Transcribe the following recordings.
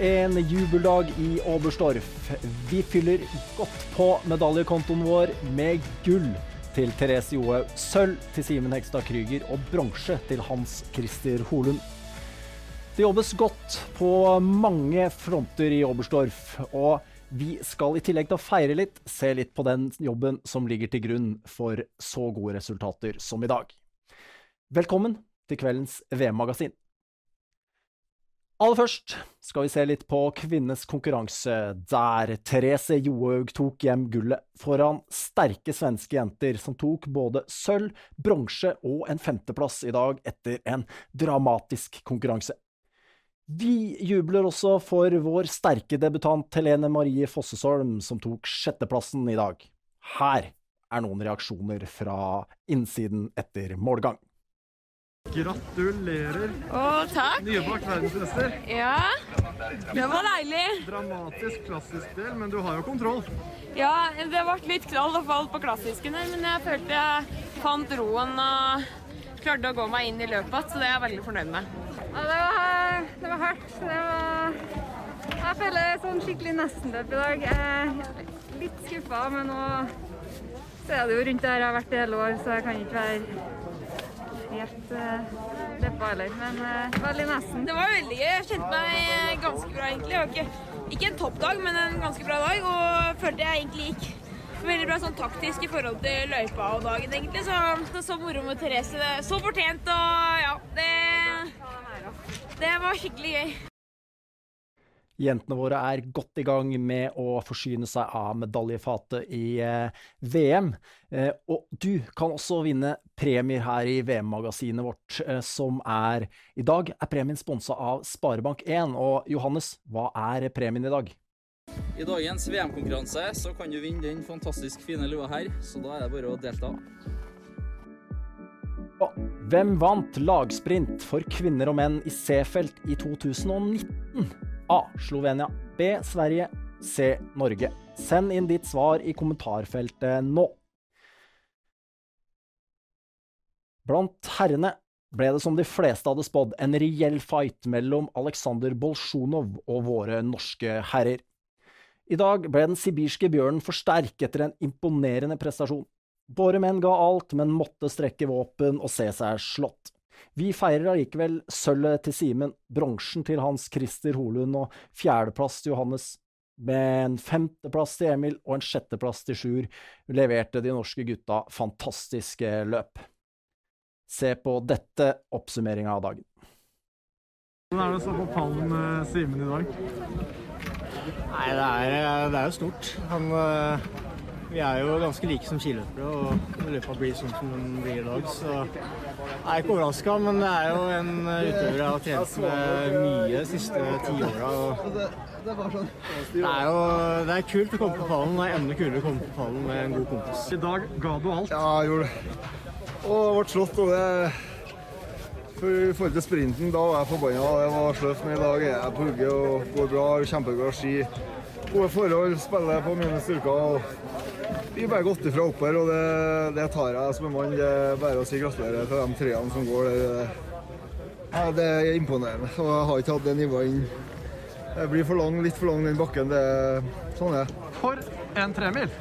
en jubeldag i Oberstdorf. Vi fyller godt på medaljekontoen vår med gull til Therese Johaug, sølv til Simen Hegstad Krüger og bronse til Hans Christer Holund. Det jobbes godt på mange fronter i Oberstdorf, og vi skal i tillegg til å feire litt, se litt på den jobben som ligger til grunn for så gode resultater som i dag. Velkommen til kveldens VM-magasin. Aller først skal vi se litt på kvinnenes konkurranse, der Therese Johaug tok hjem gullet foran sterke svenske jenter som tok både sølv, bronse og en femteplass i dag etter en dramatisk konkurranse. Vi jubler også for vår sterke debutant Helene Marie Fossesholm, som tok sjetteplassen i dag. Her er noen reaksjoner fra innsiden etter målgang. Gratulerer. Å, takk. Nybakt verdensmester. Ja, det var deilig. Dramatisk klassisk del, men du har jo kontroll. Ja, det ble litt knall og fall på klassiskene, men jeg følte jeg fant roen og klarte å gå meg inn i løpet, så det er jeg veldig fornøyd med. Ja, det var, det var hardt. Det var, jeg føler sånn skikkelig nestenløp i dag. Jeg er litt skuffa, men nå så er det jo rundt der jeg har vært i hele år, så jeg kan ikke være helt uh, deppa heller. Men uh, veldig nesten. Det var veldig gøy. Jeg kjente meg ganske bra, egentlig. Det ikke, ikke en toppdag, men en ganske bra dag. Og følte jeg egentlig gikk veldig bra sånn taktisk i forhold til løypa og dagen, egentlig. Så, så moro med Therese. Så fortjent og ja, det det var skikkelig gøy. Jentene våre er godt i gang med å forsyne seg av medaljefatet i eh, VM. Eh, og du kan også vinne premier her i VM-magasinet vårt, eh, som er I dag er premien sponsa av Sparebank1. Og Johannes, hva er premien i dag? I dagens VM-konkurranse så kan du vinne den fantastisk fine lua her, så da er det bare å delta. Hvem vant lagsprint for kvinner og menn i C-felt i 2019? A. Slovenia. B. Sverige. C. Norge. Send inn ditt svar i kommentarfeltet nå. Blant herrene ble det som de fleste hadde spådd, en reell fight mellom Aleksandr Bolsjunov og våre norske herrer. I dag ble den sibirske bjørnen for sterk etter en imponerende prestasjon. Våre menn ga alt, men måtte strekke våpen og se seg slått. Vi feirer allikevel sølvet til Simen, bronsen til Hans Christer Holund og fjerdeplass til Johannes. Med en femteplass til Emil og en sjetteplass til Sjur leverte de norske gutta fantastiske løp. Se på dette oppsummeringa av dagen. Hvordan er det å stå på pallen med Simen i dag? Nei, det er, det er jo stort. Han vi er jo ganske like som skiløpere, og løpet blir sånn som den blir i dag. Så jeg er ikke overraska, men det er jo en utøver jeg har trent med mye de siste tiåra. Det er jo det er kult å komme på pallen. Det er enda kulere å komme på pallen med en god kompis. I dag ga du alt? Ja, jeg gjorde det. Og det ble slått. og det... For I forhold til sprinten, da var jeg forbanna. Det var sløvt, men i dag er jeg på hugget og går bra. Kjempebra ski. Gode forhold, spiller på mine styrker. og vi er bare gått ifra opp her, og det, det tar jeg som en mann. Det er bare å si gratulerer til de treene som går der. Ja, det er imponerende. Og jeg har ikke hatt det nivået inn. Det blir for lang, litt for lang den bakken. Det, sånn er det. For en tremil!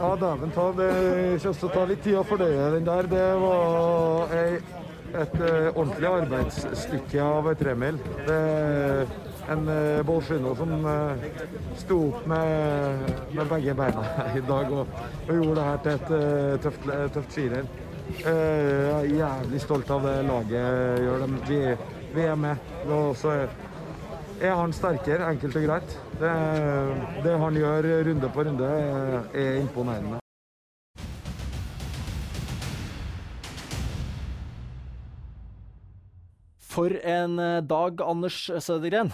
Ja, dæven ta. Det kommer til å ta litt tid å fordøye den der. Det var ei, et uh, ordentlig arbeidsstykke av tremil. Det en uh, Bolsjino som uh, sto opp med, med, begge beina i dag og, og gjorde det her til et uh, tøft, tøft skirenn. Jeg er jævlig stolt av det laget gjør. Dem. Vi, vi er med. Og så er han sterkere, enkelt og greit. Det, det han gjør runde på runde, er imponerende. For en dag, Anders Sødegren.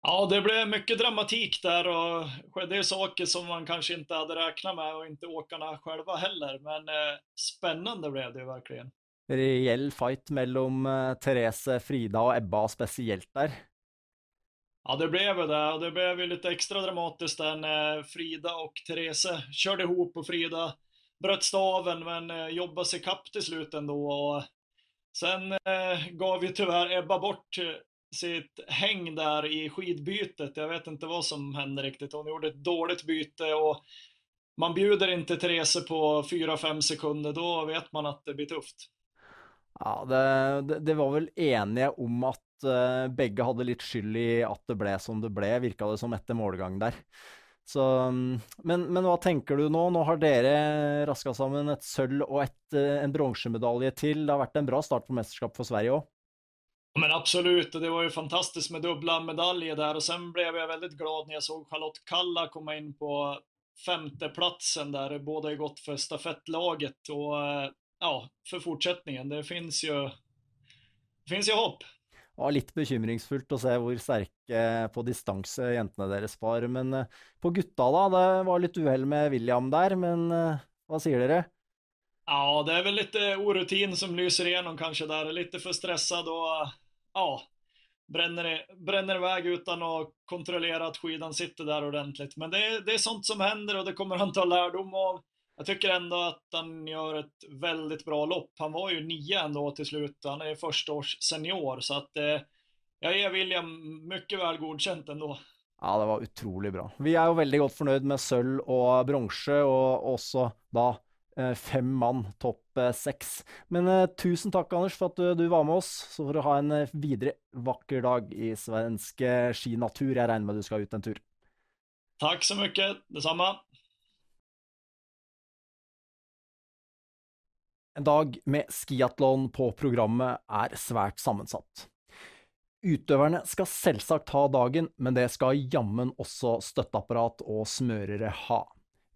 Ja, det ble mye dramatikk der og Det er saker som man kanskje ikke hadde regnet med og ikke åkerne selv heller. Men eh, spennende ble det jo virkelig. Reell fight mellom eh, Therese, Frida og Ebba spesielt der. Ja, det ble jo det Og det ble jo litt ekstra dramatisk da eh, Frida og Therese kjørte ihop Og Frida brøt staven men eh, jobba seg kapp til slutt ändå. Sen eh, gav ju tyvärr Ebba bort sitt häng där i skidbytet. Jag vet inte vad som hände riktigt. Hon gjorde ett dåligt byte och man bjuder inte Therese på 4-5 sekunder. Då vet man att det blir tufft. Ja, det, det, det var vel enige om at eh, begge hadde litt skyld i at det ble som det ble, virka det som etter målgang der. Så, mm, men, men hva tenker du nå? Nå har dere raska sammen et sølv og et, eh, en bronsemedalje til. Det har vært en bra start på mesterskap for Sverige òg. Men absolut, det var ju fantastiskt med dubbla medaljer där och sen blev jag väldigt glad när jag såg Charlotte Kalla komma in på femteplatsen där, båda har gått för stafettlaget och eh, ja, för fortsättningen. Det finns ju, det finns ju hopp. Var litt bekymringsfullt å se hvor sterke på distanse jentene deres var. Men eh, på gutta, da? Det var litt uhell med William der, men eh, hva sier dere? Ja, det er vel litt orutin som lyser igjennom kanskje der. Litt for stressa og ja, brenner, brenner vei uten å kontrollere at skidan sitter der ordentligt. Men det, det er sånt som hender, og det kommer han ta lärdom av. Jag tycker ändå att han gör ett väldigt bra lopp. Han var ju nio ändå till slut. Han är första års senior så att eh, jag ger William mycket väl godkänt ändå. Ja, det var utrolig bra. Vi er jo veldig godt fornøyd med sølv og bronse, og også da eh, fem mann, topp eh, seks. Men eh, tusen takk, Anders, for at du, du var med oss. Så får du ha en eh, videre vakker dag i svensk skinatur. Jeg regner med du skal ut en tur. Tack så mycket, detsamma. En dag med skiatlon på programmet er svært sammensatt. Utøverne skal selvsagt ha dagen, men det skal jammen også støtteapparat og smørere ha.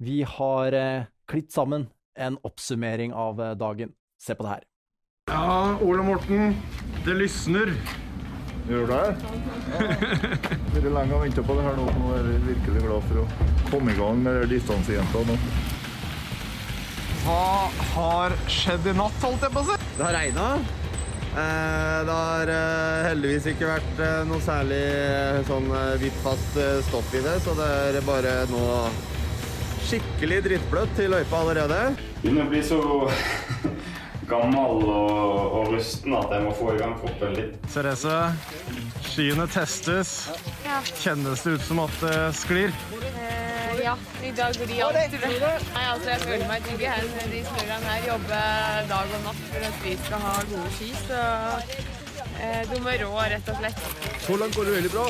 Vi har eh, klitt sammen en oppsummering av eh, dagen. Se på det her. Ja, Ole Morten, det lysner. Gjør det? Vært lenge å venta på det her nå. Nå er vi virkelig glad for å komme i gang med distansejenta nå. Hva har skjedd i natt, holdt jeg på å si? Det har regna. Eh, Det har eh, heldigvis ikke vært eh, noe særlig sånn hvittfast hvitt stoff i det, så det er bare nå skikkelig drittbløtt i løypa allerede. Begynner å bli så gammel og, og rusten at jeg må få i gang kroppen litt. Therese, skiene testes. Ja. Kjennes det ut som at det sklir? Ja, i dag blir alt tror jeg. Nei, altså, jeg føler meg trygg her. De smørerne her jobber dag og natt for at vi skal ha gode ski, så eh, de er rå, rett og slett. Så langt går det veldig bra.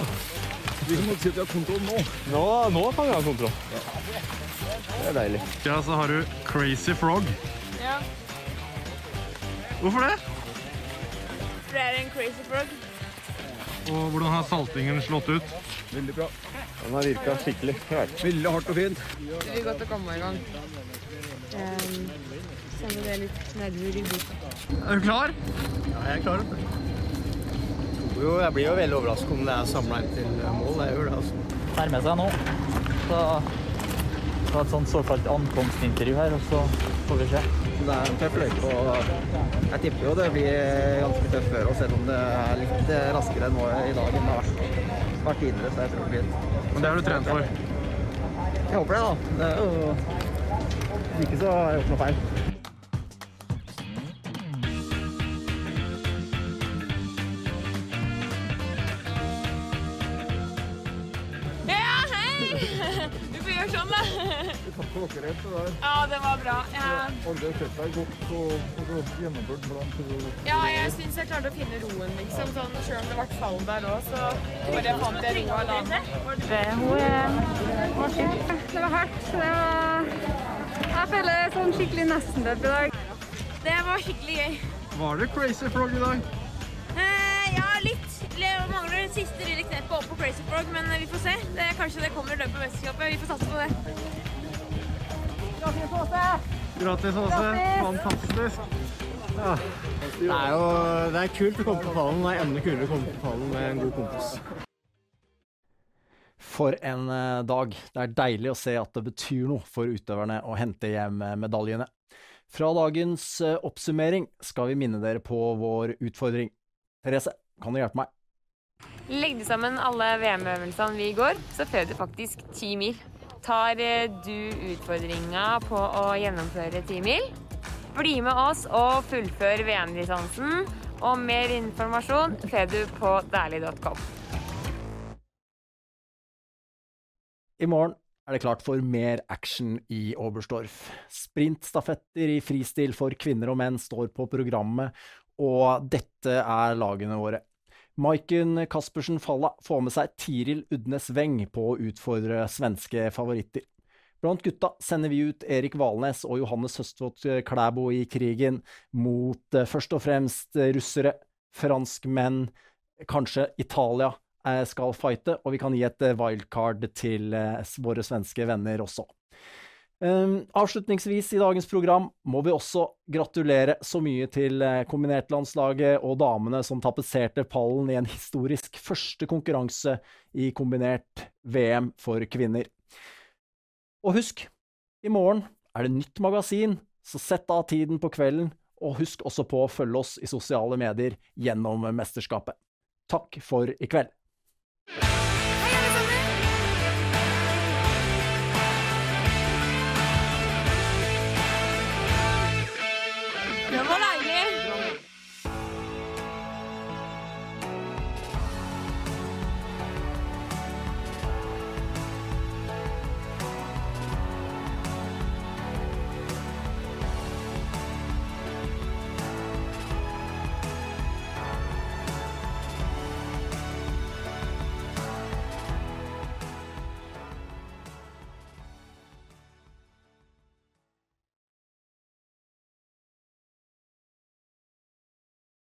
Vi må si at vi har kontroll nå. Nå, kan vi ha kontroll. Det er deilig. Ja, så har du Crazy Frog. Ja, Hvorfor det? for det er en crazy frog. Og hvordan har saltingen slått ut? Veldig bra. Den har virka skikkelig. Veldig hardt og fint. Det blir godt å komme i gang. Um, Kjenner det litt nedover i boka. Er du klar? Ja, jeg er klar. Jo, jeg blir jo veldig overrasket om det er samla inn til mål. Jeg gjør det, altså. nærmer seg nå. Så var et sånt såkalt ankomstintervju her, og så får vi se. Det er en tøff løype, og jeg tipper jo det blir ganske tøft før, og selv om det er litt raskere nå i dag enn det har vært, vært tidligere, så jeg tror det blir Men det har du trent for? Jeg håper det, da. Det er jo ikke så har jeg gjort noe feil. Får gjøre sånn, da. Vi for dere. Det der. Ja, det var bra. Aldri har sett deg godt og, og gjennomført blant ja jeg syns jeg klarte å finne roen, liksom. Sånn, Selv om det ble fall der òg, så bare fant jeg roa la Det, hun var syk. Det var hardt. Det var Jeg føler sånn skikkelig nesten-død i dag. Det var skikkelig gøy. Var det Crazy Frog i dag? Eh, ja. Jeg mangler det siste lille kneppet opp på Crazy Frog, men vi får se. Det, kanskje det kommer i løpet av mesterskapet. Vi får satse på det. Gratis, Åse. Fantastisk. Det er jo det er kult å komme på pallen. Det er enda kulere å komme på pallen med en god kompis. For en eh, dag. Det er deilig å se at det betyr noe for utøverne å hente hjem eh, medaljene. Fra dagens eh, oppsummering skal vi minne dere på vår utfordring. Therese, kan du hjelpe meg? Legg sammen alle VM-øvelsene vi går, så fører du faktisk ti mil. Tar eh, du utfordringa på å gjennomføre ti mil? Bli med oss og fullfør VM-distansen. Og mer informasjon får du på dæhlie.com. I morgen er det klart for mer action i Oberstdorf. Sprintstafetter i fristil for kvinner og menn står på programmet, og dette er lagene våre. Maiken Caspersen Falla får med seg Tiril Udnes Weng på å utfordre svenske favoritter. Blant gutta sender vi ut Erik Valnes og Johannes Høstvold Klæbo i krigen mot eh, først og fremst russere, franskmenn, kanskje Italia eh, skal fighte, og vi kan gi et eh, wildcard til våre svenske venner også. Um, avslutningsvis i dagens program må vi også gratulere så mye til kombinertlandslaget og damene som tapetserte pallen i en historisk første konkurranse i kombinert VM for kvinner. Og husk, i morgen er det nytt magasin, så sett av tiden på kvelden, og husk også på å følge oss i sosiale medier gjennom mesterskapet. Takk for i kveld.